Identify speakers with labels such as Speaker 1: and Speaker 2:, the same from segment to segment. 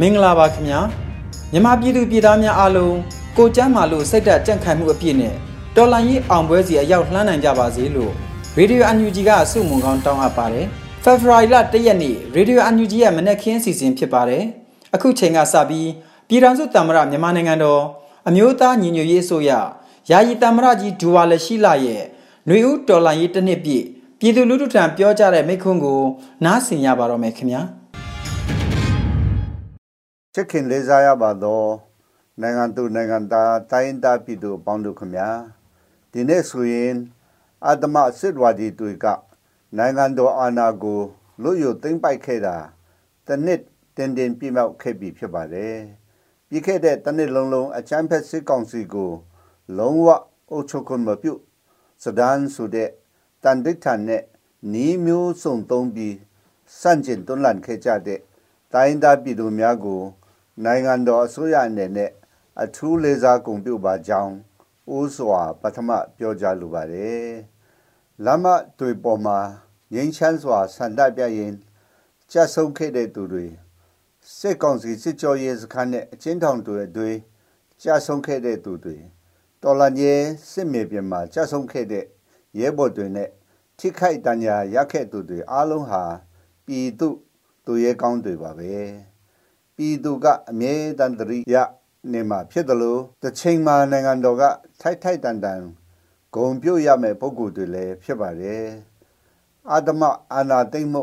Speaker 1: မင်္ဂလာပါခင်ဗျာမြန်မာပြည်သူပြည်သားများအားလုံးကိုကျမ်းမာလို့စိတ်ဓာတ်ကြံ့ခိုင်မှုအပြည့်နဲ့တော်လိုင်းရေးအောင်ပွဲစီအရောက်လှမ်းနိုင်ကြပါစေလို့ရေဒီယိုအန်ယူဂျီကဆုမွန်ကောင်းတောင်းအပ်ပါတယ်ဖေဖော်ဝါရီလ၁ရက်နေ့ရေဒီယိုအန်ယူဂျီရဲ့မနက်ခင်းစီစဉ်ဖြစ်ပါတယ်အခုချိန်ကစပြီးပြည်ထောင်စုတမ္မရမြန်မာနိုင်ငံတော်အမျိုးသားညီညွတ်ရေးအစိုးရယာယီတမ္မရကြီးဒူဝါလက်ရှိလာရဲ့ຫນွေဦးတော်လိုင်းရေးတစ်နှစ်ပြည့်ပြည်သူလူထုထံပြောကြားတဲ့မိန့်ခွန်းကိုနားဆင်ရပါတော့မယ်ခင်ဗျာ
Speaker 2: ချစ်ခင်လေးစားရပါသောနိုင်ငံသူနိုင်ငံသားတိုင်းသားပြည်သူအပေါင်းတို့ခမညာဒီနေ့ဆိုရင်အာတမစစ်ဝါဒီတွေကနိုင်ငံတော်အာဏာကိုလွတ်ရွသိမ်းပိုက်ခဲ့တာတနစ်တင်တင်ပြမြောက်ခဲ့ပြီဖြစ်ပါတယ်ပြီးခဲ့တဲ့တနစ်လုံးလုံးအချမ်းဖက်စစ်ကောင်စီကို လုံးဝအုပ်ချုပ်ခွင့်မပြုစဒန်ဆိုတဲ့တန်ဒိဋ္ဌာန်နဲ့နီးမျိုးစုံသုံးပြီးစန့်ကျင်တွန်းလှန်ခဲ့ကြတဲ့တိုင်းသားပြည်သူများကို နိုင်ငံတော်အစိုးရအနေနဲ့အထူးလေးစားကုန်ပြုပါကြောင်းဦးစွာပထမပြောကြားလိုပါတယ်။လမ်းမတွေပေါ်မှာငင်းချမ်းစွာဆန္ဒပြရင်ကြဆုံခဲ့တဲ့သူတွေစစ်ကောင်စီစစ်ကြောရေးစခန်းနဲ့အချင်းထောင်တွေအတွင်းကြဆုံခဲ့တဲ့သူတွေတော်လန်ရေးစစ်မြေပြင်မှာကြဆုံခဲ့တဲ့ရဲဘော်တွေနဲ့ထိခိုက်တညာရခဲ့သူတွေအားလုံးဟာပြည်သူသူရဲကောင်းတွေပါပဲ။ ပြည်သူကအမြဲတမ်းတရိယနေမှာဖြစ်တယ်လို့တစ်ချိန်မှာနိုင်ငံတော်ကထိုက်ထိုက်တန်တန်ဂုံပြုတ်ရမယ်ပုံကိုယ်တွေလည်းဖြစ်ပါတယ်အာတမအာနာသိမ့်မှု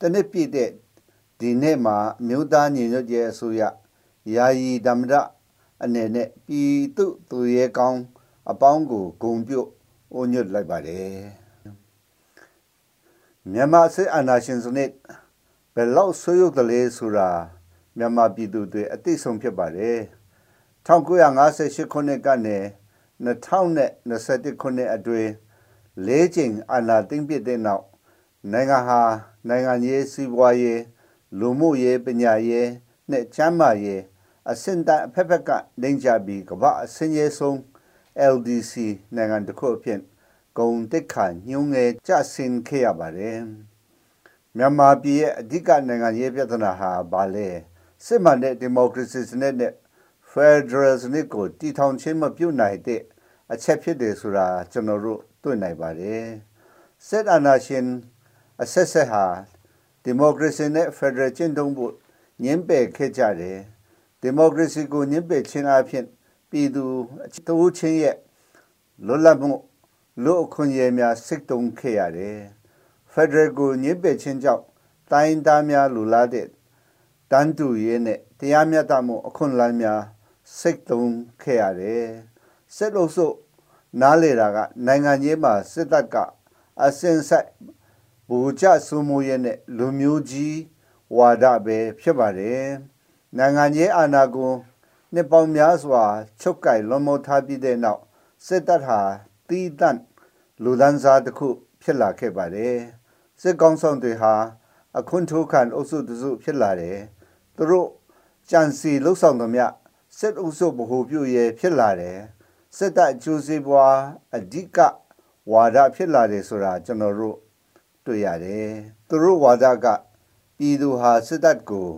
Speaker 2: တနစ်ပြည့်တဲ့ဒီနေ့မှာမြို့သားညီညွတ်ရေးအစိုးရယာယီဓမ္မရအနေနဲ့ပြည်သူသူရဲကောင်းအပေါင်းကိုဂုံပြုတ်အိုညွတ်လိုက်ပါတယ်မြန်မာစစ်အာဏာရှင်စနစ်ဘယ်လောက်ဆွေးရုပ်တယ်လဲဆိုတာ မြန်မာပြည်သူတွေအသိဆုံးဖြစ်ပါတယ်1958ခုနှစ်ကနေ2021ခုနှစ်အတွင်း၄ချိန်အာဏာသိမ်းပြတဲ့နောက်နိုင်ငံဟာနိုင်ငံရေးစီးပွားရေးလူမှုရေးပညာရေးနဲ့ချမ်းမာရေးအဆင့်တန်းအဖက်ဖက်ကလိမ့်ကြပြီးကမ္ဘာအဆင့်ရေးဆုံး LDC နိုင်ငံတစ်ခုအဖြစ်ဂုံတက်ခါညုံငယ်ကြဆင်းခဲ့ရပါတယ်မြန်မာပြည်ရဲ့အဓိကနိုင်ငံရေးပြဿနာဟာဘာလဲ စစ်မှန်တဲ့ဒီမိုကရေစီစနစ်နဲ့ Federal စနစ်ကိုတည်ထောင်ခြင်းမပြုနိုင်တဲ့အချက်ဖြစ်တယ်ဆိုတာကျွန်တော်တို့တွေ့နိုင်ပါတယ်စစ်အာဏာရှင်အဆက်ဆက်ဟာဒီမိုကရေစီနဲ့ Federal ကျင့်သုံးဖို့ညှင်းပယ်ခဲ့ကြတယ်ဒီမိုကရေစီကိုညှင်းပယ်ခြင်းအဖြစ်ပြည်သူတဝချင်းရဲ့လွတ်လပ်မှုလူအခွင့်အရေးများစစ်တုံးခဲ့ရတယ် Federal ကိုညှင်းပယ်ခြင်းကြောင့်တိုင်းသားများလူလာတဲ့ တန်းတူရေးနဲ့တရားမျှတမှုအခွင့်အလမ်းများစိတ်သုံးခဲ့ရတယ်စစ်လို့ဆိုနားလေတာကနိုင်ငံကြီးမှာစစ်တပ်ကအစင်ဆက်ဘူကြစုမှုရဲ့နဲ့လူမျိုးကြီးဝါဒပဲဖြစ်ပါတယ်နိုင်ငံကြီးအာဏာကိုနှစ်ပေါင်းများစွာချုပ်ကိုင်လွန်မိုးထားပြီးတဲ့နောက်စစ်တပ်ဟာတီးတန့်လူဒန်းစားတစ်ခု ဖြစ်လာခဲ့ပါတယ်စစ်ကောင်ဆောင်တွေဟာအခွင့်ထိုးခံအုပ်စုတစုဖြစ်လာတယ် သူတို့ကြံစီလှုပ်ဆောင်သမျှစစ်အုပ်စုဗဟုပြုရဲဖြစ်လာတယ်စစ်တပ်အကျိုးစီးပွားအဓိကဝါဒဖြစ်လာတယ်ဆိုတာကျွန်တော်တို့တွေ့ရတယ်သူတို့ဝါဒကပြည်သူဟာစစ်တပ်ကို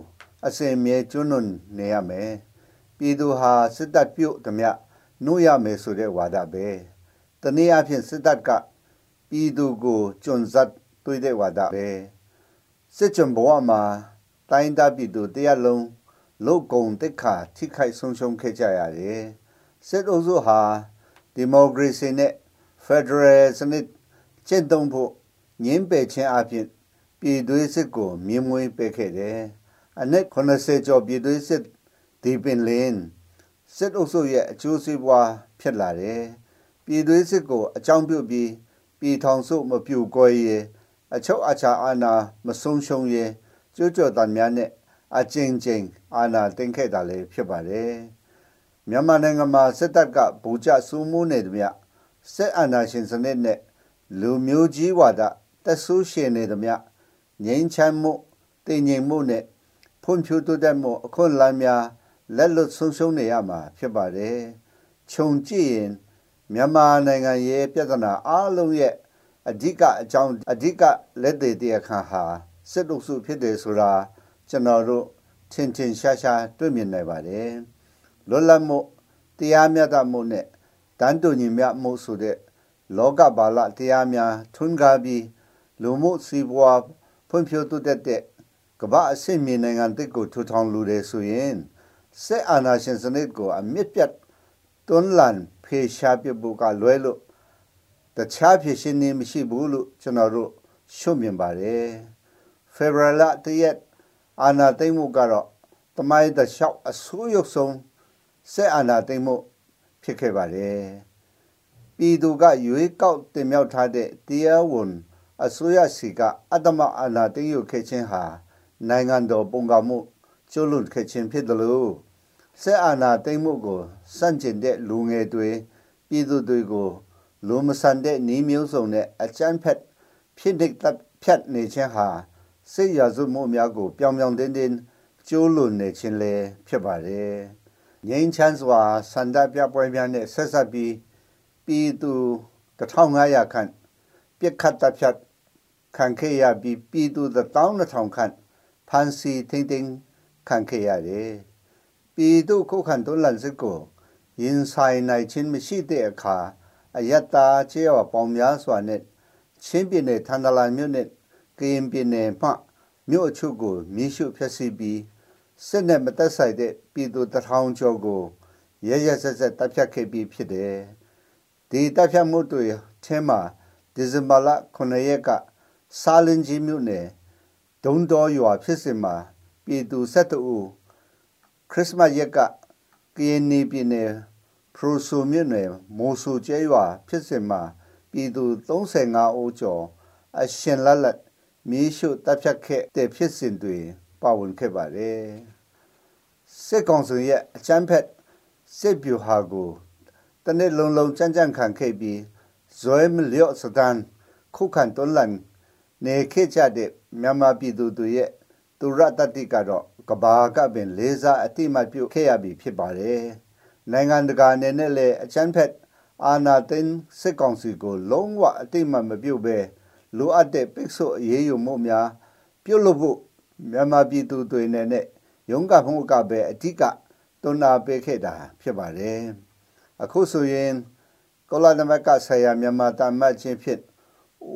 Speaker 2: အစင်မြဲကျွန်းလွန်နေရမယ်ပြည်သူဟာစစ်တပ်ပြုတ်သမျှနှုတ်ရမယ်ဆိုတဲ့ဝါဒပဲတနည်းအားဖြင့်စစ်တပ်ကပြည်သူကိုကျွန်းစတ်တွေးတဲ့ဝါဒပဲစစ်ကြံဘဝမှာ တိုင်းသားပြည်သူတရလုံးလုတ်ကုံတက်ခါထိခိုက်ဆုံးရှုံးခဲ့ကြရတယ်စစ်အုပ်စုဟာဒီမိုကရေစီနဲ့ဖက်ဒရယ်စနစ်ကျင့်သုံးဖို့ငင်းပယ်ခြင်းအပြင်ပြည်သွေးစစ်ကိုမြင်မွေးပေးခဲ့တယ်အနက်80ကျော်ပြည်သွေးစစ်ဒီပင်လင်းစစ်အုပ်စုရဲ့အကျိုးစီးပွားဖြစ်လာတယ်ပြည်သွေးစစ်ကိုအကြောင်းပြုပြီးပြည်ထောင်စုမပြူကွဲရအချုပ်အချာအာဏာမဆုံးရှုံးရ ကြွကြွတန်များနဲ့အကျဉ်းချင်းအာဏာတင်ခဲ့တာလည်းဖြစ်ပါတယ်မြန်မာနိုင်ငံမှာစစ်တပ်ကဘူကြစူးမိုးနေသည်မြစစ်အာဏာရှင်စနစ်နဲ့လူမျိုးကြီးဝါဒတက်ဆူးရှင်နေသည်မြငြိမ်းချမ်းမှုတည်ငြိမ်မှုနဲ့ဖွံ့ဖြိုးတိုးတက်မှုအခွင့်အလမ်းများလက်လွတ်ဆုံးရှုံးနေရမှာဖြစ်ပါတယ်။ခြုံကြည့်ရင်မြန်မာနိုင်ငံရဲ့ပြဿနာအလုံးရဲ့အဓိကအကြောင်းအဓိကလက်သေးတရားခံဟာ စစ်အုပ်စုဖြစ်တယ်ဆိုတာကျွန်တော်တို့ထင်ထင်ရှားရှားတွေ့မြင်နိုင်ပါတယ်လွတ်လပ်မှုတရားမျှတမှုနဲ့တန်တူညီမျှမှုဆိုတဲ့လောကဘာလတရားများထွန်းကားပြီးလူမှုစီးပွားဖွံ့ဖြိုးတိုးတက်တဲ့ကမ္ဘာအဆင့်မြင့်နိုင်ငံတစ်ကိုထူထောင်လိုတယ်ဆိုရင်စစ်အာဏာရှင်စနစ်ကိုအမြင့်ပြတ်တွန်းလှန်ဖေရှားပြဖို့ကလွဲလို့တခြားဖြစ်ရှင်နေမရှိဘူးလို့ကျွန်တော်တို့ရှုမြင်ပါတယ် ဖေဗရလတရက်အာဏာသိမ်းမှုကတော့တမိုင်းတလျှောက်အဆိုးရုပ်ဆုံးစစ်အာဏာသိမ်းမှုဖြစ်ခဲ့ပါတယ်ပြည်သူကရွေးကောက်တင်မြှောက်ထားတဲ့တရားဝန်အစိုးရစီကအတ္တမအာဏာသိမ်းယူခဲ့ခြင်းဟာနိုင်ငံတော်ပုံကမှုကျွလွန်ခဲ့ခြင်းဖြစ်တယ်လို့စစ်အာဏာသိမ်းမှုကိုစန့်ကျင်တဲ့လူငယ်တွေပြည်သူတွေကိုလူမဆန်တဲ့နှီးမျိုးစုံနဲ့အကြမ်းဖက်ဖြစ်တဲ့ဖြတ်နေခြင်းဟာ စိတ်ရစုမှုများကိုပြောင်ပြောင်တင်းတင်းကျိုးလွန်နေခြင်းလည်းဖြစ်ပါတယ်။ငြိမ်းချမ်းစွာစန္ဒပြပွဲများနဲ့ဆက်ဆက်ပြီးပြည်သူ1500ခန့်ပြစ်ခတ်တပ်ဖြတ်ခံခဲ့ရပြီးပြည်သူ12000ခန့်ဖန်စီထင်းထင်းခံခဲ့ရတယ်။ပြည်သူခုခံတွန်းလှန်စစ်ကိုရင်ဆိုင်နိုင်ခြင်းမရှိတဲ့အခါအယတ္တာချေရပေါင်းများစွာနဲ့ချင်းပြည်နယ်ထန်တလန်မြို့နဲ့ ကရင်ပြည်နယ်မှမြို့အချို့ကိုမြေရှုဖျက်ဆီးပြီးစစ်နဲ့မသက်ဆိုင်တဲ့ပြည်သူတထောင်ကျော်ကိုရရဆက်ဆက်တပ်ဖြတ်ခဲ့ပြီးဖြစ်တယ်။ဒီတပ်ဖြတ်မှုတွေထဲမှာဒီဇင်ဘာလ9ရက်ကစာလင်ကြီးမြို့နယ်ဒုံတော်ရွာဖြစ်စဉ်မှာပြည်သူ7ဦးခရစ်စမတ်ရက်ကကရင်နီပြည်နယ်ဖရူဆိုမြို့နယ်မိုဆူကျဲရွာဖြစ်စဉ်မှာပြည်သူ35ဦးကျော်အရှင်လက်လက် မြေရှုတပ်ဖြတ်ခဲ့တဲ့ဖြစ်စဉ်တွေပါဝင်ခဲ့ပါတယ်စစ်ကောင်စီရဲ့အချမ်းဖက်စစ်ဗျူဟာကိုတနေ့လုံးလုံးကြမ်းကြမ်းခံခဲ့ပြီးဇွဲမလျော့စတန်ခုခံတွန်းလှန်နေခဲ့ကြတဲ့မြန်မာပြည်သူတွေရဲ့သူရတတိကတော့ကဘာကပင်လေးစားအတိမတ်ပြုခဲ့ရပြီဖြစ်ပါတယ်နိုင်ငံတကာအနေနဲ့လည်းအချမ်းဖက်အာနာသိန်းစစ်ကောင်စီကိုလုံးဝအတိမတ်မပြုတ်ပဲ လိုအပ်တဲ့ပိတ်ဆို့အရေးယူမှုများပြုတ်လို့ဖို့မြန်မာပြည်သူတွေနဲ့ရုံးကမှုကပဲအဓိကတွန်းအားပေးခဲ့တာဖြစ်ပါတယ်အခုဆိုရင်ကောလာနမကဆရာမြန်မာတာမတ်ချင်းဖြစ်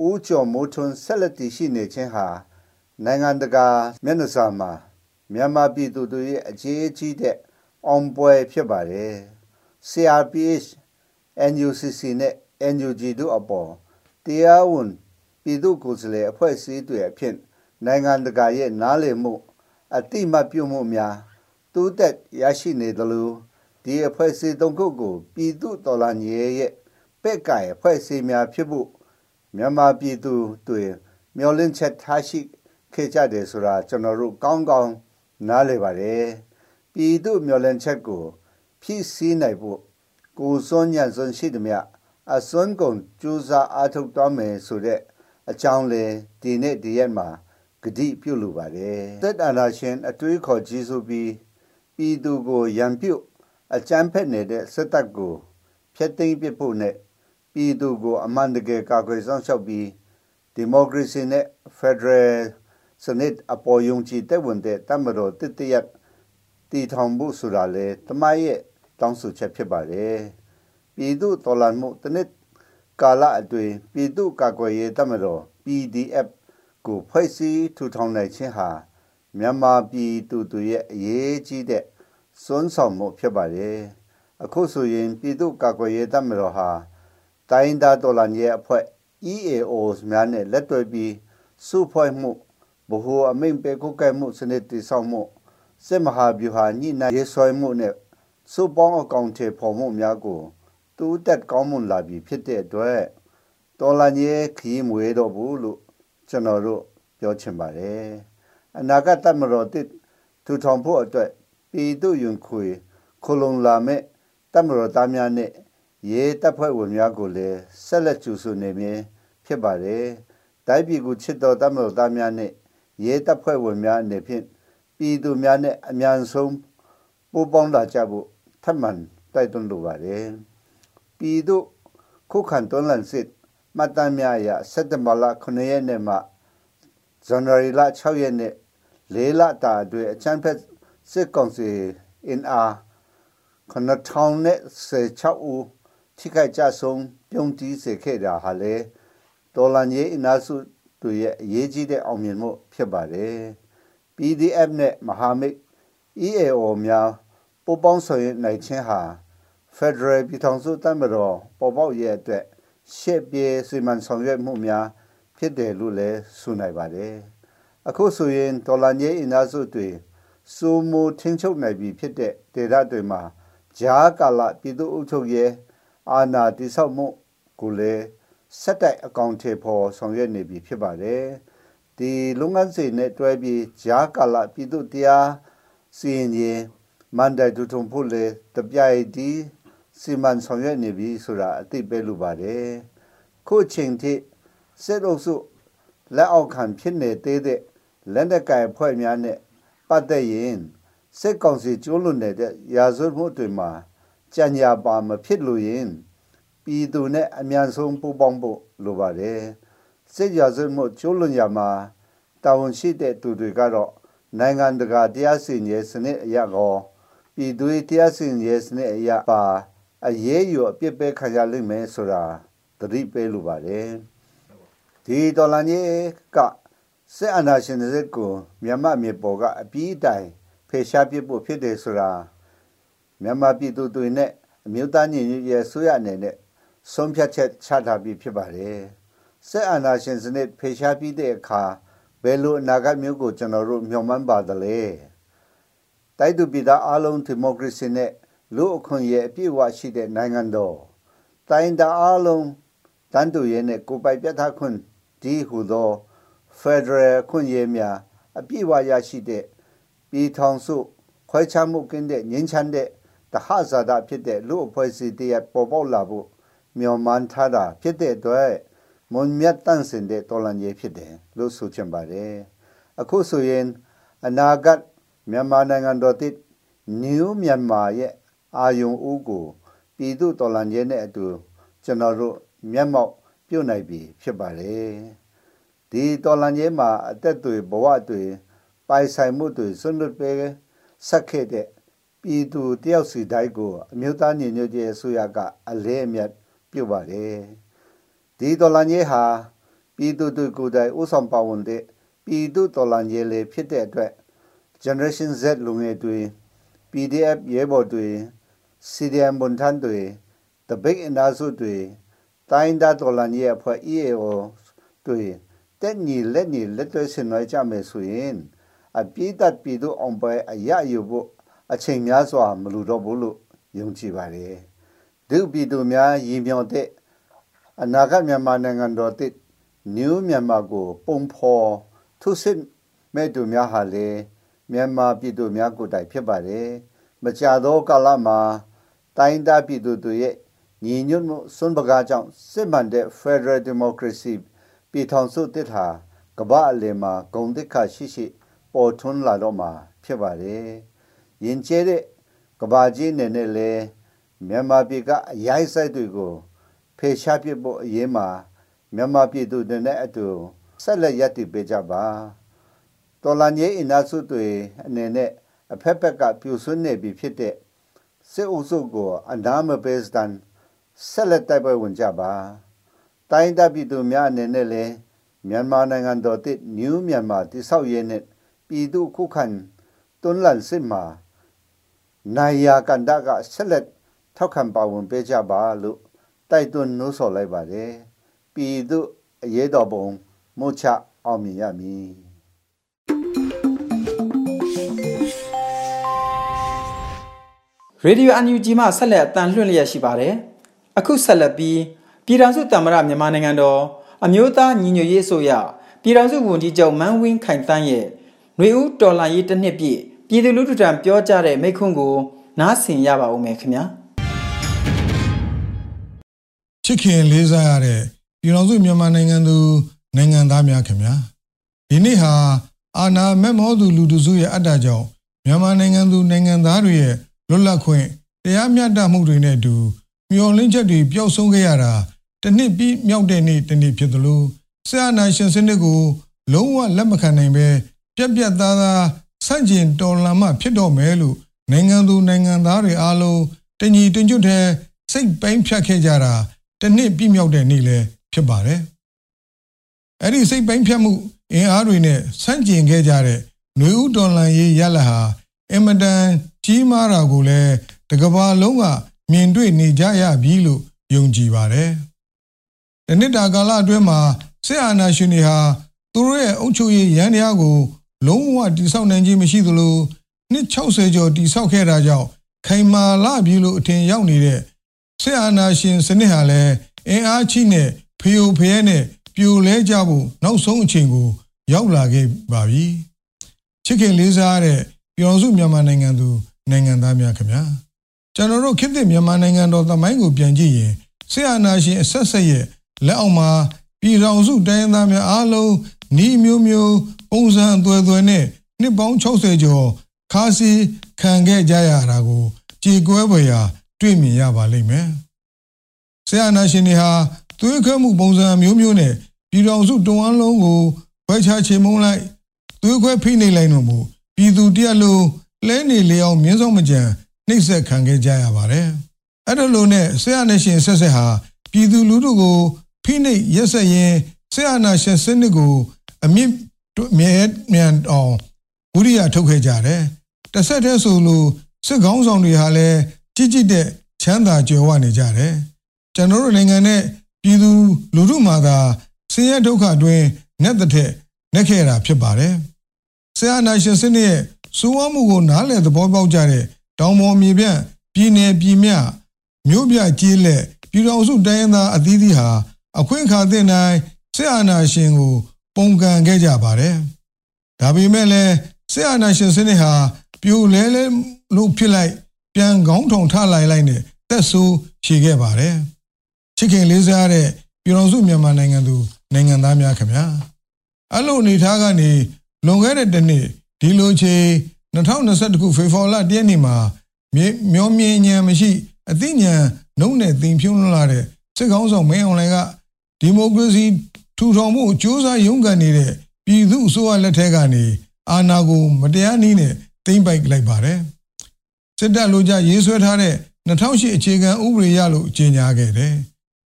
Speaker 2: ဦးကျော်မိုးထွန်းဆက်လက်တည်ရှိနေခြင်းဟာနိုင်ငံတကာမျက်နှာစာမှာမြန်မာပြည်သူတွေရဲ့အခြေအကြီးတဲ့အောင်ပွဲဖြစ်ပါတယ် CRPH NUCC နဲ့ NUG တို့အပေါ်တရားဝင် ပြည်သူ့ကိုယ်စားလှယ်အဖွဲ့အစည်းတွေအဖြစ်နိုင်ငံတကာရဲ့နားလည်မှုအတိမတ်ပြုမှုများတိုးတက်ရရှိနေသလိုဒီအဖွဲ့အစည်းသုံးခုကိုပြည်သူ့တော်လှန်ရေးရဲ့ပက်ကင်အဖွဲ့အစည်းများဖြစ်ဖို့မြန်မာပြည်သူတွေမျှော်လင့်ချက်ထားရှိခဲ့ကြတယ်ဆိုတာကျွန်တော်တို့ကောင်းကောင်းနားလည်ပါတယ်ပြည်သူမျှော်လင့်ချက်ကိုဖြည့်ဆည်းနိုင်ဖို့ကိုစွန်ညံစွန်ရှိသည်မြအစွန်းကုန်ကြိုးစားအားထုတ်တော်မယ်ဆိုတဲ့ အကြောင်းလေဒီနေ့ဒီရက်မှာဂတိပြုလိုပါတယ်သက်အာနာရှင်အတွေးခေါ်ကြီးစုပြီးပြည်သူကိုရံပြုတ်အကြမ်းဖက်နေတဲ့စစ်တပ်ကိုဖျက်သိမ်းပစ်ဖို့နဲ့ပြည်သူကိုအမှန်တကယ်ကာကွယ်ဆောင်ရှောက်ပြီးဒီမိုကရေစီနဲ့ဖက်ဒရယ်စနစ်အပေါ်ယုံကြည်တဲ့ဝန်တဲ့တမတော်တတရက်တည်ထောင်ဖို့ဆိုတာလေတမရဲ့တောင်းဆိုချက်ဖြစ်ပါတယ်ပြည်သူတော်လှန်မှုတနစ် ကာလအတွင်းပြည်သူ့ကာကွယ်ရေးတမတော် PDF ကိုဖွဲ့စည်းထူထောင်နိုင်ခြင်းဟာမြန်မာပြည်သူတွေရဲ့အရေးကြီးတဲ့စွမ်းဆောင်မှုဖြစ်ပါတယ်အခုဆိုရင်ပြည်သူ့ကာကွယ်ရေးတပ်မတော်ဟာတိုင်းသားတော်လှန်ရေးအဖွဲ့ EAOs များနဲ့လက်တွဲပြီးစုဖွဲ့မှုဗဟိုအမိန့်ပေးကုတ်ကဲမှုစနစ်တည်ဆောက်မှုစစ်မဟာဗျူဟာညှိနှိုင်းရေးဆွဲမှုနဲ့စုပေါင်းအကောင့်ထေဖော်မှုများကို တူးတက်ကောင်းမွန်လာပြီဖြစ်တဲ့အတွက်တော်လှန်ရေးခီးမွေတော့ဘူးလို့ကျွန်တော်တို့ပြောချင်ပါတယ်အနာဂတ်တမတော်တစ်ထူထောင်ဖို့အတွက်ပြည်သူ့ယွန်ခွေခလုံလာမဲ့တမတော်သားများနဲ့ရေးတပ်ဖွဲ့ဝင်များကိုလည်းဆက်လက်ကျူဆူနေမည်ဖြစ်ပါတယ်တိုင်းပြည်ကိုချစ်တော်တမတော်သားများနဲ့ရေးတပ်ဖွဲ့ဝင်များအနေဖြင့်ပြည်သူများနဲ့အများဆုံးပူးပေါင်းလာကြဖို့ထပ်မံတိုက်တွန်းလိုပါတယ် ပြည်သူခုခံတွန်းလှန်စစ်မှတ်တမ်းများအရစက်တဘာလ9ရက်နေ့မှဇန်နဝါရီလ6ရက်နေ့၄လတာအတွင်းအချမ်းဖက်စစ်ကောင်စီ NR 9016ဦးထိခိုက်ကြဆုံးပြုံးတီးစေခဲ့တာဟာလေဒေါ်လာကြီးအနာစုတွေရဲ့အရေးကြီးတဲ့အောင်မြင်မှုဖြစ်ပါတယ် PDF နဲ့မဟာမိတ် EAO များပူးပေါင်းဆောင်ရွက်နိုင်ခြင်းဟာ Federal ပြည်ထောင်စုတပ်မတော်ပေါ်ပေါက်ရဲ့အတွက်ရှေ့ပြေးစီမံဆောင်ရွက်မှုများ ဖြစ်တယ်လို့လည်းဆိုနိုင်ပါတယ်အခုဆိုရင်ဒေါ်လာကြီးအနာစုတွေစုမှုထင်းချုပ်နိုင်ပြီဖြစ်တဲ့ဒေသတွေမှာဂျားကာလပြည်သူ့အုပ်ချုပ်ရေးအာဏာတိဆောက်မှုကိုလည်းစက်တိုက်အကောင့်ထေဖို့ဆောင်ရွက်နေပြီဖြစ်ပါတယ်ဒီလုပ်ငန်းစဉ်နဲ့တွဲပြီးဂျားကာလပြည်သူတရားစီရင်ရင်မန်တိုင်ဒူထုံဖို့လေတပြိုင်ဒီ စီမံဆောင်ရွက်နေပြီဆိုတာအသိပေးလိုပါတယ်ခုချိန်ထိစစ်အုပ်စုလက်အောက်ခံဖြစ်နေသေးတဲ့လက်နက်ကိုင်ဖွဲ့များနဲ့ပတ်သက်ရင်စစ်ကောင်စီကျိုးလွန်နေတဲ့ရာဇဝတ်မှုတွေမှာကြံညာပါမဖြစ်လို့ရင်ပြည်သူနဲ့အမြန်ဆုံးပူးပေါင်းဖို့လိုပါတယ်စစ်ရာဇဝတ်မှုကျိုးလွန်ရမှာတာဝန်ရှိတဲ့သူတွေကတော့နိုင်ငံတကာတရားစီရင်ရေးစနစ်အရကောပြည်သူတရားစီရင်ရေးစနစ်အရပါ အရေးယူအပြစ်ပေးခံရလိမ့်မယ်ဆိုတာသတိပေးလိုပါတယ်ဒီဒေါ်လာကြီးကစစ်အာဏာရှင်စစ်ကိုမြန်မာမြေပေါ်ကအပြီးတိုင်ဖေရှားပြဖို့ဖြစ်တယ်ဆိုတာမြန်မာပြည်သူတွေနဲ့အမျိုးသားညီညွတ်ရေးဆိုရအနေနဲ့ဆုံးဖြတ်ချက်ချထားပြီးဖြစ်ပါတယ်စစ်အာဏာရှင်စနစ်ဖေရှားပြီးတဲ့အခါဘယ်လိုအနာဂတ်မျိုးကိုကျွန်တော်တို့မျှော်မှန်းပါသလဲတိုက်သူပြည်သားအလုံးဒီမိုကရေစီနဲ့ လူအခွင့်အရေးအပြည့်အဝရှိတဲ့နိုင်ငံတော်တိုင်းသားအလုံးတန်တူရဲ့နဲ့ကိုပိုင်ပြတ်သားခွင့်ဒီဟူသော Federal ခွင့်ရေးများအပြည့်အဝရရှိတဲ့ပြည်ထောင်စုခွဲခြားမှုကင်းတဲ့ငြိမ်းချမ်းတဲ့တဟဇာတာဖြစ်တဲ့လူအဖွဲ့အစည်းတရပေါ်ပေါက်လာဖို့မျှော်မှန်းထားတာဖြစ်တဲ့အတွက်မွန်မြတ်တန့်စင်တဲ့တော်လန်ရေးဖြစ်တယ်လို့ဆိုချင်ပါတယ်အခုဆိုရင်အနာဂတ်မြန်မာနိုင်ငံတော်တစ် New Myanmar ရဲ့ အာယုံဦးကိုပြည်သူတော်လန်ရေးနဲ့အတူကျွန်တော်တို့မျက်မှောက်ပြုတ်နိုင်ပြီဖြစ်ပါတယ်ဒီတော်လန်ရေးမှာအသက်တွေဘဝတွေပိုင်ဆိုင်မှုတွေဆွလွတ်ပေးဆက်ခဲ့တဲ့ပြည်သူတယောက်စီတိုင်းကိုအမျိုးသားညီညွတ်ရေးအစိုးရကအလဲအမြတ်ပြုပါတယ်ဒီတော်လန်ရေးဟာပြည်သူတွေကိုယ်တိုင်ဥဆောင်ပါဝင်တဲ့ပြည်သူတော်လန်ရေးလေဖြစ်တဲ့အတွက် generation Z လူငယ်တွေ PDF ရဲဘော်တွေ CDM ဘွန်ထန်တွေ The Big အနာစုတွေတိုင်းဒါတော်လန်ရေးအဖွဲ့ EAO တွေတက်ညီလက်ညီလက်တွဲဆင်နွှဲကြမယ်ဆိုရင်အပြည့်တပြည်သူအောင်ပွဲအရယူဖို့အချိန်များစွာမလိုတော့ဘူးလို့ယုံကြည်ပါတယ်ဒုပြည်သူများရည်မြော်တဲ့အနာဂတ်မြန်မာနိုင်ငံတော်တစ်နယူးမြန်မာကိုပုံဖော်ထုစစ်မဲ့သူများဟာလေမြန်မာပြည်သူများကိုယ်တိုင်ဖြစ်ပါတယ်မကြသောကာလမှာ တိုင်းသားပြည်သူတွေရဲ့ညီညွတ်မှုစွန့်ပကားကြောင့်စစ်မှန်တဲ့ Federal Democracy ပြည်ထောင်စုတစ်ဟာကမ္ဘာအလယ်မှာဂုံတိခါရှိရှိ ပေါ်ထွန်းလာတော့မှာဖြစ်ပါတယ်။ယဉ်ကျေးတဲ့ကဘာကြီးနေနဲ့လေမြန်မာပြည်ကအရိုက်ဆိုင်တွေကိုဖေရှားပစ်ဖို့အရေးမှာမြန်မာပြည်သူတွေနဲ့အတူဆက်လက်ရည်တည်ပေးကြပါ။တော်လန်ကြီးအင်နာစုတွေအနေနဲ့အဖက်ဖက်ကပြူဆွနေပြီဖြစ်တဲ့ စစ်အုပ်စုကိုအနာမပေးစတန်ဆက်လက်တိုက်ပွဲဝင်ကြပါ။တိုင်းတပ်ပြည်သူများအနေနဲ့လည်းမြန်မာနိုင်ငံတော်တစ်နယူးမြန်မာတိဆောက်ရေးနဲ့ပြည်သူခုခံတွန်းလှန်စစ်မှာနိုင်ယာကန်ဒါကဆက်လက်ထောက်ခံပါဝင်ပေးကြပါလို့တိုက်တွန်းနှိုးဆော်လိုက်ပါတယ်ပြည်သူအရေးတော်ပုံမို့ချအောင်မြင်ရမည်
Speaker 1: ရေဒီယိုအန်ယူဂျီမှဆက်လက်အတန်လွှင့်လျက်ရှိပါတယ်အခုဆက်လက်ပြီးပြည်ထောင်စုတမရမြန်မာနိုင်ငံတော်အမျိုးသားညီညွတ်ရေးအစိုးရပြည်ထောင်စုဝန်ကြီးချုပ်မန်းဝင်းခိုင်တန်းရဲ့ຫນွေဦးတော်လှန်ရေးတစ်နှစ်ပြည့်ပြည်သူလူထုထံပြောကြားတဲ့မိန့်ခွန်းကိုနားဆင်ရပါဦးမယ်ခင်ဗျာ
Speaker 3: ချစ်ခင်လေးစားရတဲ့ပြည်တော်စုမြန်မာနိုင်ငံသူနိုင်ငံသားများခင်ဗျာဒီနေ့ဟာအာနာမက်မောသူလူတစုရဲ့အတ္တကြောင့်မြန်မာနိုင်ငံသူနိုင်ငံသားတွေရဲ့ လွတ်လပ်ခွင့်တရားမျှတမှုတွေနဲ့အတူမျှော်လင့်ချက်တွေပျောက်ဆုံးခဲ့ရတာတစ်နှစ်ပြီးမြောက်တဲ့နေ့တစ်နေ့ဖြစ်သလိုဆရာနာရှင်စနစ်ကို လုံးဝလက်မခံနိုင်ပဲပြက်ပြက်သားသားဆန့်ကျင်တော်လှန်မှဖြစ်တော့မယ်လို့နိုင်ငံသူနိုင်ငံသားတွေအားလုံးတညီတညွတ်တဲ့စိတ်ပိုင်းဖြတ်ခဲ့ကြတာတစ်နှစ်ပြည့်မြောက်တဲ့နေ့လည်းဖြစ်ပါတယ်။အဲ့ဒီစိတ်ပိုင်းဖြတ်မှုအင်အားတွေနဲ့ဆန့်ကျင်ခဲ့ကြတဲ့ຫນွေဦးတော်လှန်ရေးရလဟာအင်မတန် ကြီးမားတာကိုလည်းတကဘာလုံးကမြင်တွေ့နေကြရပြီလို့ယုံကြည်ပါတယ်။ဒီနှစ်တာကာလအတွင်းမှာစစ်အာဏာရှင်တွေဟာသူတို့ရဲ့အုပ်ချုပ်ရေးရန်တရားကို လုံးဝတိဆောက်နိုင်ခြင်းမရှိသလိုနှစ်60ကျော်တိဆောက်ခဲ့တာကြောင့်ခိုင်မာလာပြီလို့အထင်ရောက်နေတဲ့စစ်အာဏာရှင်စနစ်ဟာလည်းအင်အားချိနဲ့ဖျို့ဖျဲနဲ့ပြိုလဲကြဖို့နောက်ဆုံးအချိန်ကို ရောက်လာခဲ့ပါပြီချစ်ခင်လေးစားတဲ့ပြည်တော်စုမြန်မာနိုင်ငံသူ နိုင်ငံသားများခင်ဗျာကျွန်တော်တို့ခေတ်သစ်မြန်မာနိုင်ငံတော်သမိုင်းကိုပြန်ကြည့်ရင်ဆရာနာရှင်အဆက်ဆက်ရဲ့လက်အောက်မှာပြည်တော်စုတိုင်းသားများအားလုံးဤမျိုးမျိုးပုံစံအသွယ်သွယ်နဲ့နှစ်ပေါင်း60ကျော်ခါစီခံခဲ့ကြရတာကိုကြည်ကွဲဖွယ်ရာ တွေ့မြင်ရပါလိမ့်မယ်ဆရာနာရှင်တွေဟာသွေးခွဲမှုပုံစံမျိုးမျိုးနဲ့ပြည်တော်စုတုံးလုံးကိုခွဲခြားချေမုန်းလိုက်သွေးခွဲဖိနှိပ်လိုက်လို့မို့ပြည်သူတရက်လုံး လဲနေလျောင်မြင်းစောင်းမကြံနှိပ်စက်ခံခဲ့ကြရပါတယ်အဲ့ဒါလိုနဲ့ဆရာနာရှင်ဆက်ဆက်ဟာပြည်သူလူထုကိုဖိနှိပ်ရက်ဆက်ရင်ဆရာနာရှင်စနစ်ကို အမြင့်မြဲမြန်အောင်ဝိရိယထုတ်ခဲ့ကြတယ်တဆက်တည်းဆိုလို့စစ်ကောင်းဆောင်တွေဟာလည်းကြည်ကြည်တဲ့ချမ်းသာကြွယ်ဝနေကြတယ်ကျွန်တော်တို့နိုင်ငံနဲ့ပြည်သူလူထုမှာသာဆင်းရဲဒုက္ခတွင်နှက်တဲ့နှက်ခဲ့တာဖြစ်ပါတယ်ဆရာနာရှင်စနစ်ရဲ့ စိုးဝမှုကိုနားလည်သဘောပေါက်ကြတဲ့တောင်ပေါ်မြေပြန့်ပြည်နယ်ပြည်မြမြို့ပြကြီးလက်ပြည်တော်စုတိုင်းရင်းသားအသီးသီးဟာအခွင့်အခါသင့်တိုင်းဆရာနာရှင်ကို ပုံကန်ခဲ့ကြပါတယ်ဒါပေမဲ့လည်းဆရာနာရှင်စနစ်ဟာပြိုလဲလဲလို့ဖြစ်လိုက်ပြန်ကောင်းထုံထလိုက်လိုက်နဲ့တက်ဆိုးရှည်ခဲ့ပါတယ်ချစ်ခင်လေးစားတဲ့ပြည်တော်စုမြန်မာနိုင်ငံသူနိုင်ငံသားများခင်ဗျာအဲ့လိုအနေထားကနေလွန်ခဲ့တဲ့တစ်နှစ် ဒီလိုချိန်2021ခုဖေဖော်ဝါရီလတရက်နေ့မှာမျောမြင်ဉာဏ်မရှိ အသိဉာဏ်နှုံးနဲ့သင်ဖြုံးလာတဲ့စစ်ကောင်းဆောင်မင်းအောင်လှိုင်ကဒီမိုကရေစီထူထောင်မှုစ조사ရုန်းကန်နေတဲ့ပြည်သူအစိုးရလက်ထက်ကနေအာဏာကိုမတရားနည်းနဲ့သိမ်းပိုက်လိုက်ပါတယ်စစ်တပ်လိုကြရေးဆွဲထားတဲ့2008အခြေခံဥပဒေရလို့ကြေညာခဲ့တယ်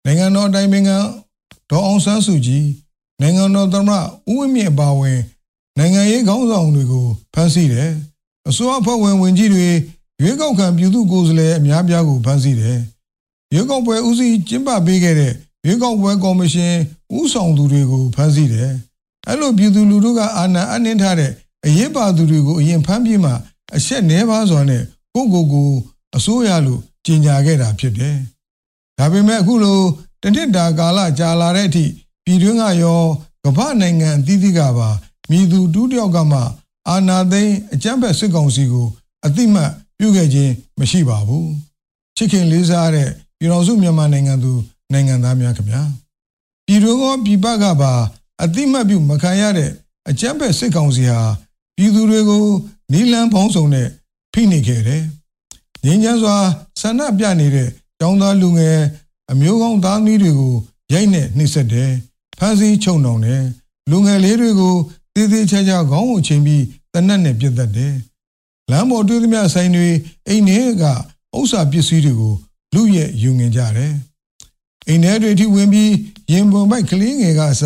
Speaker 3: နိုင်ငံတော်အတိုင်းပင်ခံဒေါ်အောင်ဆန်းစုကြည်နိုင်ငံတော်သမ္မတဦးဝင်းမြင့်အပါအဝင် နိုင်ငံရေးခေါင်းဆောင်တွေကိုဖမ်းဆီးတယ်အစိုးရဖွဲ့ဝင်ဝင်ကြီးတွေရွေးကောက်ခံပြည်သူကိုယ်စားလှယ်အများပြားကိုဖမ်းဆီးတယ်ရွေးကောက်ပွဲဦးစီးကျင်းပပေးခဲ့တဲ့ရွေးကောက်ပွဲကော်မရှင်ဦးဆောင်သူတွေကိုဖမ်းဆီးတယ်အဲ့လိုပြည်သူလူထုကအာဏာအနှင်းထားတဲ့အရေးပါသူတွေကိုအရင်ဖမ်းပြီးမှအရှက်နှဲပါစွာနဲ့ကိုကိုကိုအစိုးရလို့ကြေညာခဲ့တာဖြစ်တယ်ဒါပေမဲ့အခုလိုတနစ်တာကာလကြာလာတဲ့အထိပြည်တွင်းကရောကမ္ဘာနိုင်ငံအသီးသီးကပါ မြည်သူတူးတယောက်ကမှအာနာသိန်းအကြမ်းဖက်စစ်ကောင်စီကိုအတိမတ်ပြုခဲ့ခြင်းမရှိပါဘူးချစ်ခင်လေးစားတဲ့ပြည်တော်စုမြန်မာနိုင်ငံသူနိုင်ငံသားများခင်ဗျာပြည်တွင်းကပြည်ပကပါအတိမတ်ပြုမခံရတဲ့အကြမ်းဖက်စစ်ကောင်စီဟာပြည်သူတွေကိုနီလန်းပေါင်းစုံနဲ့ဖိနှိပ်ခဲ့တယ်ငင်းချမ်းစွာဆန္ဒပြနေတဲ့တောင်းသားလူငယ်အမျိုးကောင်းသားသမီးတွေကိုရိုက်နဲ့နှိပ်စက်တယ်ဖမ်းဆီးချုပ်နှောင်တယ်လူငယ်လေးတွေကို သေးသေးချာချာခေါင်းကိုချိန်ပြီးတနက်နဲ့ပြစ်တတ်တယ်လမ်းပေါ်တွေ့သမျှဆိုင်တွေအိမ်ထဲကဥစ္စာပစ္စည်းတွေကိုလူရဲ့ယူငင်ကြတယ်အိမ်ထဲတွေထိဝင်ပြီးရင်ပုံပိုက်ကလေးငယ်ကအစ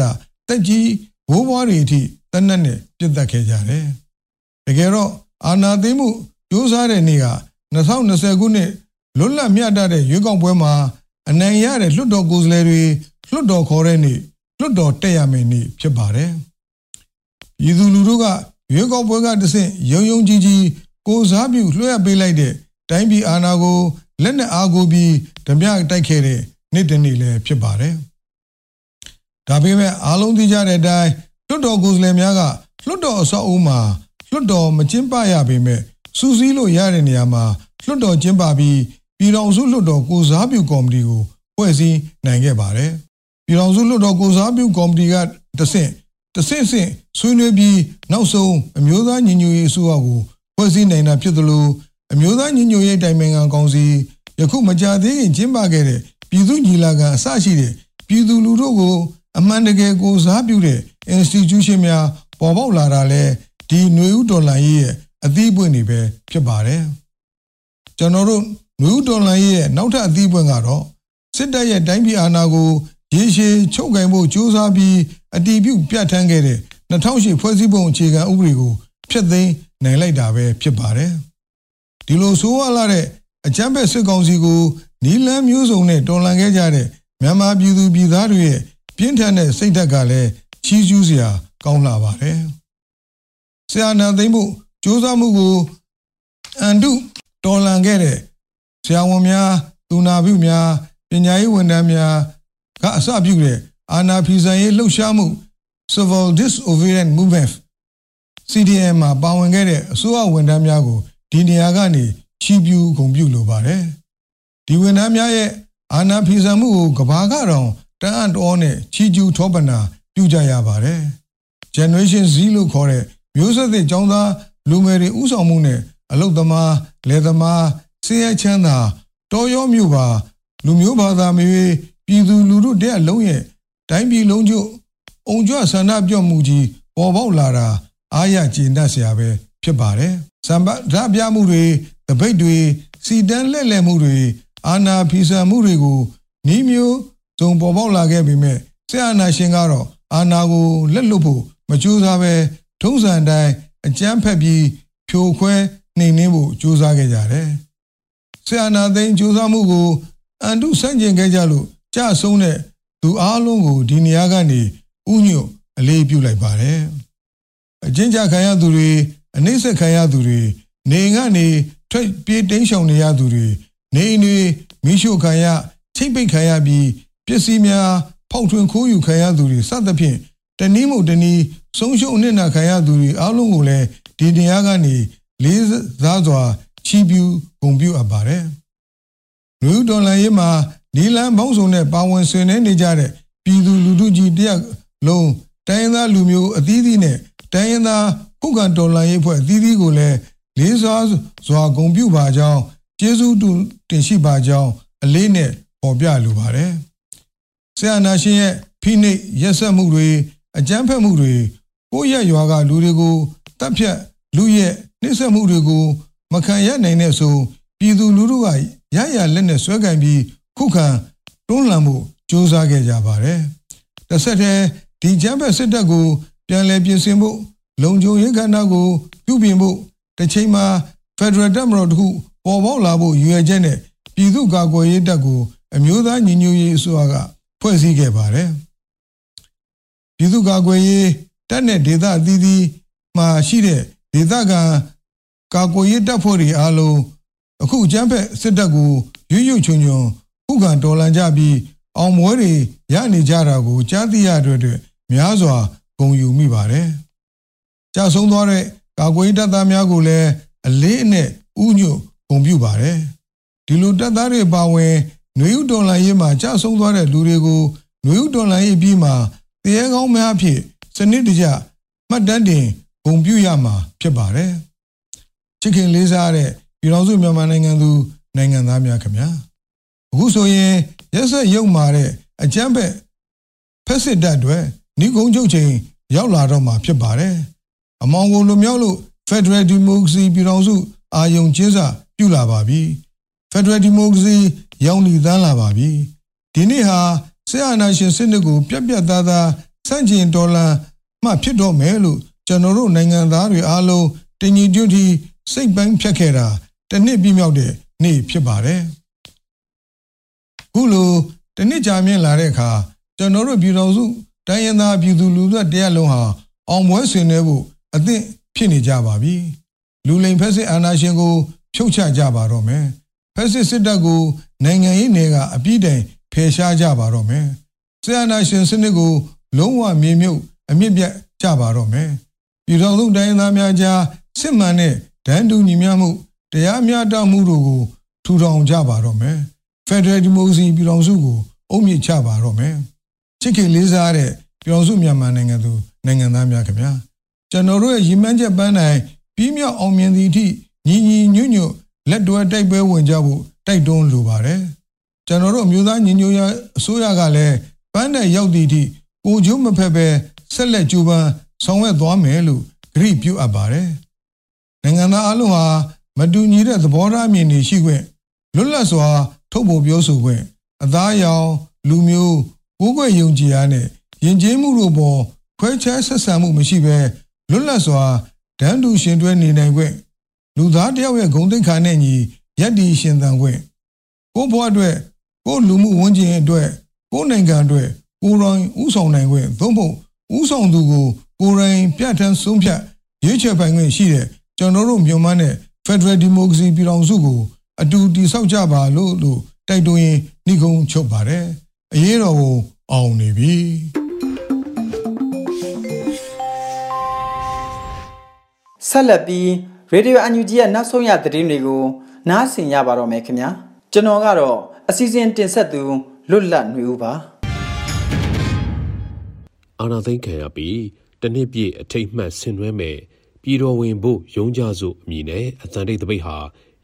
Speaker 3: တက်ကြီးဘိုးဘွားတွေအထိတနက်နဲ့ပြစ်တက်ခဲ့ကြတယ်တကယ်တော့အာနာသိမှုကြိုးစားတဲ့နေ့က2020ခုနှစ်လွတ်လပ်မြတ်တဲ့ရွေးကောက်ပွဲမှာအနိုင်ရတဲ့လွှတ်တော်ကိုယ်စားလှယ်တွေလွှတ်တော်ခေါ်တဲ့နေ့လွှတ်တော်တက်ရမယ့်နေ့ဖြစ်ပါတယ် ပြည်သူလူထုကရွေးကောက်ပွဲကတဆင့်ယုံယုံကြည်ကြည်ကိုစားပြုလွှဲပေးလိုက်တဲ့တိုင်းပြည်အာဏာကိုလက်နက်အားကိုပြီးဓမြတိုက်ခဲ့တဲ့နေ့တနေ့လည်းဖြစ်ပါတယ်။ဒါပေမဲ့အားလုံးသိကြတဲ့အတိုင်းလွှတ်တော်ကိုယ်စားလှယ်များကလွှတ်တော်အဆောက်အဦမှာလွှတ်တော်မကျင်းပရပေမဲ့စူးစီးလို့ရတဲ့နေရာမှာလွှတ်တော်ကျင်းပပြီးပြည်တော်စုလွှတ်တော်ကိုစားပြုကော်မတီကိုဖွဲ့စည်းနိုင်ခဲ့ပါတယ်။ပြည်တော်စုလွှတ်တော်ကိုစားပြုကော်မတီကတဆင့် တဆင့်ဆင့်ဆွေးနွေးပြီးနောက်ဆုံးအမျိုးသားညီညွတ်ရေးအစိုးရကိုဖွဲ့စည်းနိုင်တာဖြစ်သလိုအမျိုးသားညီညွတ်ရေးတိုင်ပင်ခံကောင်စီယခုမကြာသေးခင်ကျင်းပခဲ့တဲ့ပြည်သူညီလာခံအစရှိတဲ့ပြည်သူလူထုကိုအမှန်တကယ်ကိုစားပြုတဲ့ institution များပေါ်ပေါက်လာတာလဲဒီຫນွေဥဒေါ်လာရေးရဲ့အသီးပွင့်တွေပဲဖြစ်ပါတယ်ကျွန်တော်တို့ຫນွေဥဒေါ်လာရေးရဲ့နောက်ထပ်အသီးပွင့်ကတော့စစ်တပ်ရဲ့တိုင်းပြည်အာဏာကိုရေရှည်ချုပ်ကင်ဖို့ကြိုးစားပြီး အတီးပြုတ်ပြတ်ထန်းခဲ့တဲ့2008ဖွဲ့စည်းပုံအခြေခံဥပဒေကိုဖျက်သိမ်းနိုင်လိုက်တာပဲဖြစ်ပါတယ်ဒီလိုဆိုးဝါးလာတဲ့အကြမ်းဖက်စစ်ကောင်စီကိုနီလန်းမျိုးစုံနဲ့တော်လှန်ခဲ့ကြတဲ့မြန်မာပြည်သူပြည်သားတွေရဲ့ပြင်းထန်တဲ့စိတ်ဓာတ်ကလည်းချီးကျူးစရာကောင်းလာပါတယ်။ဆရာနာသိမ့်မှုစ조사မှုကိုအန်တုတော်လှန်ခဲ့တဲ့ဆရာဝန်များသူနာပြုများပညာရေးဝန်ထမ်းများကအစပြုတဲ့ အာနာဖီဆန်ရေးလှုပ်ရှားမှု Civil Disobedience Movement CDM မှာပါဝင်ခဲ့တဲ့အစိုးရဝန်ထမ်းများကိုဒီနေရာကနေချီးပြူးဂုဏ်ပြုလိုပါတယ်ဒီဝန်ထမ်းများရဲ့အာဏာဖီဆန်မှုကိုကဘာကတော့တန်းအံ့တော်နဲ့ချီးကျူးထောပနာပြုကြရပါတယ် Generation Z လို့ခေါ်တဲ့မျိုးဆက်သစ်ចောင်းသားလူငယ်တွေဥဆောင်မှုနဲ့အလုတ်သမားလယ်သမားစည်ရချမ်းသာတော်ရောမြို့ပါလူမျိုးဘာသာမျိုးပြည်သူလူထုတဲ့အလုံးရဲ့ တိုင်းပြည်လုံးကျအုံကြွဆန္ဒပြော့မှုကြီးပေါ်ပေါက်လာတာအားရကျေနပ်စရာပဲဖြစ်ပါတယ်။စံပါဓာပြမှုတွေတပိတ်တွေစီတန်းလှည့်လည်မှုတွေအာနာဖီဆန်မှုတွေကိုနှီးမျိုးစုံပေါ်ပေါက်လာခဲ့ပေမဲ့ဆရာနာရှင်ကတော့အာနာကိုလက်လွတ်ဖို့မကြိုးစားပဲထုံးစံတိုင်းအကြမ်းဖက်ပြီးဖြိုခွဲနှိမ်နင်းဖို့ကြိုးစားခဲ့ကြတယ်။ဆရာနာသိန်းကြိုးစားမှုကိုအန်တုဆန့်ကျင်ခဲ့ကြလို့ကြဆုံးတဲ့ သူအားလုံးကိုဒီနေရာကနေဥညွတ်အလေးပြုလိုက်ပါတယ်။အချင်းကြခံရသူတွေအနှိမ့်ဆက်ခံရသူတွေနေကနေထွက်ပြေးတိမ်းရှောင်နေရသူတွေနေအိမ်တွေမိရှုခံရချိတ်ပိတ်ခံရပြီးပစ္စည်းများဖောက်ထွင်းခိုးယူခံရသူတွေစသဖြင့်တနည်းမို့တနည်းဆုံးရှုံးနစ်နာခံရသူတွေအားလုံးကိုလည်းဒီတရားကနေလေးစားစွာချီးပြူးဂုဏ်ပြုအပ်ပါတယ်။လူဒေါ်လာရေးမှာ ဒီလန်ပေါင်းစုံနဲ့ပါဝင်ဆွေးနွေးနေကြတဲ့ပြည်သူလူထုကြီးတရက်လုံးတိုင်းသားလူမျိုးအသီးသီးနဲ့တိုင်းသားခုခံတော်လှန်ရေးဖွဲ့အသီးသီးကိုလည်းလေးစားစွာဂုဏ်ပြုပါကြောင်းကျေးဇူးတင်ရှိပါကြောင်းအလေးနဲ့ပေါ်ပြလိုပါတယ်။ဆရာနာရှင်ရဲ့ဖိနှိပ်ရက်စက်မှုတွေအကြမ်းဖက်မှုတွေကိုယ့်ရဲ့ရွာကလူတွေကိုတပ်ဖြတ်လူရဲ့နှိမ့်ဆက်မှုတွေကို မခံရနိုင်တဲ့ဆိုပြည်သူလူထုကရရလက်နဲ့ဆွဲကင်ပြီး ခုခံတွန်းလှန်မှုစ조사ခဲ့ကြပါတယ်။တစ်ဆက်တည်းဒီဂျမ်းဘက်စစ်တပ်ကိုပြန်လည်ပြင်ဆင်ဖို့လုံခြုံရေးကဏ္ဍကိုပြုပြင်ဖို့တစ်ချိန်မှာ Federal တပ်မတော်တခုပေါ်ပေါက်လာဖို့ရည်ရွယ်ချက်နဲ့ပြည်သူ့ကာကွယ်ရေးတပ်ကိုအမျိုးသားညီညွတ်ရေးအစိုးရကဖွဲ့စည်းခဲ့ပါတယ်။ပြည်သူ့ကာကွယ်ရေးတပ်နဲ့ဒေသအသီးသီးမှာရှိတဲ့ဒေသခံကာကွယ်ရေးတပ်ဖွဲ့တွေအားလုံးအခုကျန်းဖက်စစ်တပ်ကိုရွရွချွန်ချွန် ခုခံတော်လှန်ကြပြီးအောင်ပွဲတွေရနေကြတာကိုကြားသိရတဲ့အတွက်များစွာဂုဏ်ယူမိပါတယ်။ကြာဆုံးသွားတဲ့ကာကွယ်တပ်သားများကိုလည်းအလေးအနက်ဥညွတ်ဂုဏ်ပြုပါတယ်။ဒီလိုတပ်သားတွေပါဝင်နွေဦးတော်လှန်ရေးမှာကြာဆုံးသွားတဲ့လူတွေကိုနွေဦးတော်လှန်ရေးပြီးမှတရားကောင်းများဖြင့်စနစ်တကျမှတ်တမ်းတင်ဂုဏ်ပြုရမှာဖြစ်ပါတယ်။ချစ်ခင်လေးစားတဲ့ပြည်တော်စုမြန်မာနိုင်ငံသူနိုင်ငံသားများခင်ဗျာ။ အခုဆိုရင်ရက်ဆက်ရုံမာတဲ့အကြမ်းဖက်ဖက်စစ်တပ်တွေနှီးကုန်းချုပ်ချိန်ရောက်လာတော့မှာဖြစ်ပါတယ်။အမောင်ကိုလူမျိုးလို့ Federal Democracy ပြည်တော်စုအာယုံကျင်းစာပြုလာပါပြီ။ Federal Democracy ရောင်းနေသန်းလာပါပြီ။ဒီနေ့ဟာဆရာနာရှင်စစ်တပ်ကို ပြက်ပြက်သားသားစန့်ကျင်ဒေါ်လာမှဖြစ်တော့မယ်လို့ကျွန်တော်တို့နိုင်ငံသားတွေအားလုံးတင်ကြီးကျွတ်တီစိတ်ပိုင်းဖြတ်ခဲ့တာတစ်နှစ်ပြည့်မြောက်တဲ့နေ့ဖြစ်ပါတယ် ခုလိုတစ်နှစ်ကြာမြင့်လာတဲ့အခါကျွန်တော်တို့ပြည်တော်စုတိုင်းရင်းသားပြည်သူလူထုတရားလုံးဟာအောင်ပွဲဆွေးနွေးဖို့အသင့်ဖြစ်နေကြပါပြီလူလိမ်ဖက်စစ်အာဏာရှင်ကို ဖြုတ်ချကြပါတော့မယ်ဖက်စစ်စစ်တပ်ကိုနိုင်ငံရေးနယ်ကအပြည့်တိုင်ဖယ်ရှားကြပါတော့မယ်ဆရာနာရှင်စနစ်ကို လုံးဝမြေမြုပ်အမြင့်ပြတ်ကြပါတော့မယ်ပြည်တော်စုတိုင်းသားများကြားစစ်မှန်တဲ့ဒန်းတူညီမျှမှုတရားမျှတမှုတို့ကိုထူထောင်ကြပါတော့မယ် ဖက်ဒရယ်ဒီမိုကရေစီပြည်တော်စုကိုအုံမြင့်ချပါတော့မယ်ချစ်ခင်လေးစားတဲ့ပြည်တော်စုမြန်မာနိုင်ငံသူနိုင်ငံသားများခင်ဗျာကျွန်တော်တို့ရဲ့ရည်မှန်းချက်ပန်းနိုင်ပြီးမြောက်အောင်မြင်သည့်အထိညီညီညွတ်ညွတ်လက်တွဲတိုက်ပွဲဝင်ကြဖို့တိုက်တွန်းလိုပါတယ်ကျွန်တော်တို့မျိုးသားညီညွတ်ရေးအစိုးရကလည်းပန်းတဲ့ရောက်သည့်အထိကိုကျိုးမဖက်ပဲဆက်လက်ကြိုးပမ်းဆောင်ရွက်သွားမယ်လို့ဂရုပြုအပ်ပါတယ်နိုင်ငံသားအလုံးဟာမတူညီတဲ့သဘောထားအမြင်တွေရှိခွင့်လွတ်လပ်စွာထုတ်ဖော်ပြောဆိုခွင့်အသားရောင်လူမျိုးကိုယ်ွယ်ယုံကြည်အားနဲ့ယဉ်ကျေးမှုတို့ပေါ်ခွဲခြားဆက်ဆံမှုမရှိဘဲလွတ်လပ်စွာတန်းတူရှင်တွဲနေနိုင်ခွင့်လူသားတယောက်ရဲ့ဂုဏ်သိက္ခာနဲ့ညီယက်တီရှင်သန်ခွင့်ကိုယ့်ဘဝအတွက်ကိုယ့်လူမှုဝန်ကျင်အတွက်ကိုယ့်နိုင်ငံအတွက်ကိုယ်တိုင်ဥဆောင်နိုင်ခွင့်သို့မဟုတ်ဥဆောင်သူကိုကိုယ်တိုင်ပြဋ္ဌာန်းဆုံးဖြတ်ရွေးချယ်ပိုင်ခွင့်ရှိတဲ့ကျွန်တော်တို့မြန်မာနဲ့ Federal Democracy ပြည်ထောင်စုကို အတူတည်ဆောက်ကြပါလို့လို့တိုက်တွန်းရင်းနှိကုံးချုပ်ပါတယ်အရေးတော်ကိုအောင်နေပြီ
Speaker 1: ဆက်လက်ပြီးရေဒီယိုအန်ယူဂျီရဲ့နောက်ဆုံးရသတင်းတွေကိုနားဆင်ရပါတော့မယ်ခင်ဗျာကျွန်တော်ကတော့အစီအစဉ်တင်ဆက်သူလွတ်လပ်နေဦးပါ
Speaker 4: အာနာသိန်းခံရပြီးတနစ်ပြည့်အထိတ်မှတ်ဆင်နွှဲမဲ့ပြည်တော်ဝင်ဖို့ရုံးကြစုအမည်နဲ့အသံတိတ်တပိတ်ဟာ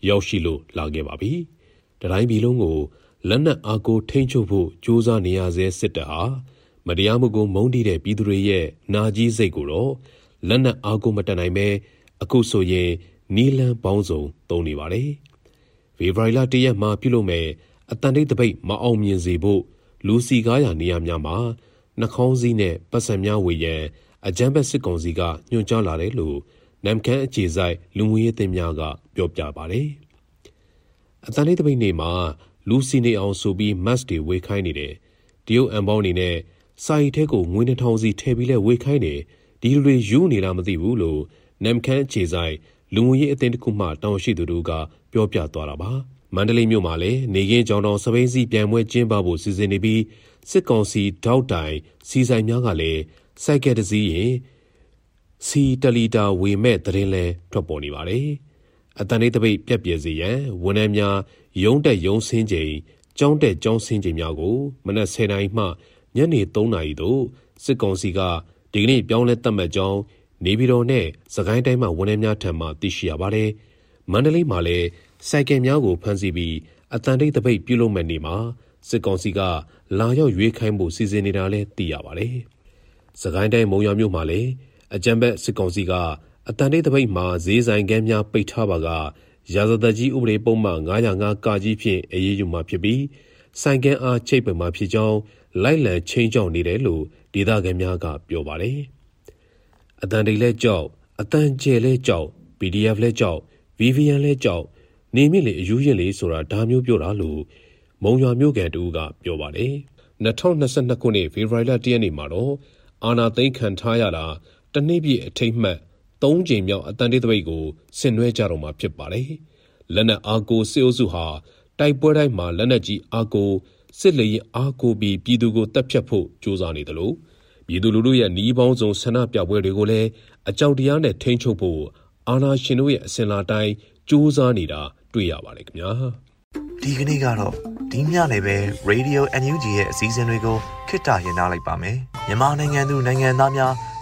Speaker 4: ရောက်ရှိလို့လာခဲ့ပါပြီ။တတိုင်းပြည်လုံးကိုလက်နက်အားကိုထိမ့်ချုပ်ဖို့ကြိုးစားနေရဆဲစစ်တပ်ဟာမတရားမှုကိုမုန်းတီးတဲ့ပြည်သူတွေရဲ့နာကြီးစိတ်ကိုတော့လက်နက်အားကိုမတက်နိုင်ပဲအခုဆိုရင်နီလန်ပေါင်းစုံသုံးနေပါတယ်။ဖေဖော်ဝါရီလ၁ရက်မှာပြုလုပ်မဲ့အတန်တိတ်တပိတ်မအောင်မြင်စေဖို့လူစီကားရနေရများမှာနှာခေါင်းစည်းနဲ့ပတ်စံများဝေရန်အကြမ်းဖက်စစ်ကောင်စီကညွှန်ကြားလာတယ်လို့ နမ်ခမ်းအခြေဆိုင်လူငွေရေးတင်များကပြောပြပါတယ်။အတန်လေးတပိတ်နေမှာလူစီနေအောင်ဆိုပြီးမတ်တွေဝေခိုင်းနေတယ်။ဒီယိုအန်ပေါင်းနေနဲ့စာရီထဲကိုငွေနှထောင်စီထည့်ပြီးလဲဝေခိုင်းတယ်။ဒီလူတွေယူနေတာမသိဘူးလို့နမ်ခမ်းအခြေဆိုင်လူငွေရေးအသင်းတစ်ခုမှတောင်းရှိသူတို့ကပြောပြသွားတာပါ။မန္တလေးမြို့မှာလည်းနေကင်းကြောင်တောင်စပိန်စီပြန်ပွဲကျင်းပဖို့စီစဉ်နေပြီးစစ်ကောင်စီတောက်တိုင်စီဆိုင်များကလည်းစိုက်ကဲတစည်းရင် စီတလီတာဝေမဲ့သတင်းလဲထွက်ပေါ်နေပါတယ်။အတန်လေးတပိတ်ပြက်ပြဲစေရန်ဝန်ထမ်းများရုံးတက်ရုံးဆင်းချိန်ကျောင်းတက်ကျောင်းဆင်းချိန်များကိုမနက်10:00နာရီမှညနေ3:00နာရီသို့စစ်ကောင်စီကဒီကနေ့ပြောင်းလဲသတ်မှတ်ကြောင်းနေပြည်တော်နဲ့စကိုင်းတိုင်းမှာဝန်ထမ်းများထံမှသိရှိရပါတယ်။မန္တလေးမှာလည်းစိုက်ကယ်များကိုဖမ်းဆီးပြီးအတန်တိတ်တပိတ်ပြုလုပ်မဲ့နေ့မှာစစ်ကောင်စီကလာရောက်ရွေးခိုင်းဖို့စီစဉ်နေတာလည်းသိရပါတယ်။စကိုင်းတိုင်းမုံရွာမြို့မှာလည်း အကြံဘက်စစ်ကောင်စီကအတန်တိတ်တပိတ်မှာဈေးဆိုင်ကမ်းများပိတ်ထားပါကရာဇသက်ကြီးဥပဒေပုံမှန်905ကာကြီးဖြင့်အရေးယူမှာဖြစ်ပြီးဆိုင်ကမ်းအားချိတ်ပင်မှာဖြစ်ကြောင်းလိုက်လံချင်းကြောက်နေတယ်လို့ဒေသခံများကပြောပါတယ်။အတန်တိတ်လဲကြောက်အတန်ကျဲလဲကြောက် PDF လဲကြောက် VVN လဲကြောက်နေမြင့်လေအယူရင်လေဆိုတာဒါမျိုးပြောတာလို့မုံရွာမြို့ကန်တူကပြောပါတယ်2022ခုနှစ်ဖေဖော်ဝါရီလ1ရက်နေ့မှာတော့အာနာသိန်းခံထားရတာ တနေ့ပြည့်အထိတ်မှတ်၃ချိန်မြောက်အတန်တေးသပိတ်ကိုဆင်နွှဲကြတော့မှာဖြစ်ပါတယ်လက်နက်အားကိုစစ်အုပ်စုဟာတိုက်ပွဲတိုင်းမှာလက်နက်ကြီးအားကိုစစ်လေရင်အားကိုပြီးပြည်သူကိုတပ်ဖြတ်ဖို့ကြိုးစားနေတယ်လို့ပြည်သူလူထုရဲ့နှီးပေါင်းစုံဆန္ဒပြပွဲတွေကိုလည်းအကြောက်တရားနဲ့ထိန်းချုပ်ဖို့အာဏာရှင်တို့ရဲ့အစဉ်လာတိုင်းကြိုးစားနေတာတွေ့ရပါတယ်ခင်ဗျာ
Speaker 5: ဒီကနေ့ကတော့ဒီညနေပဲ Radio NUG ရဲ့အစည်းအဝေးကိုခਿੱတရရလိုက်ပါမယ်မြန်မာနိုင်ငံသူနိုင်ငံသားများ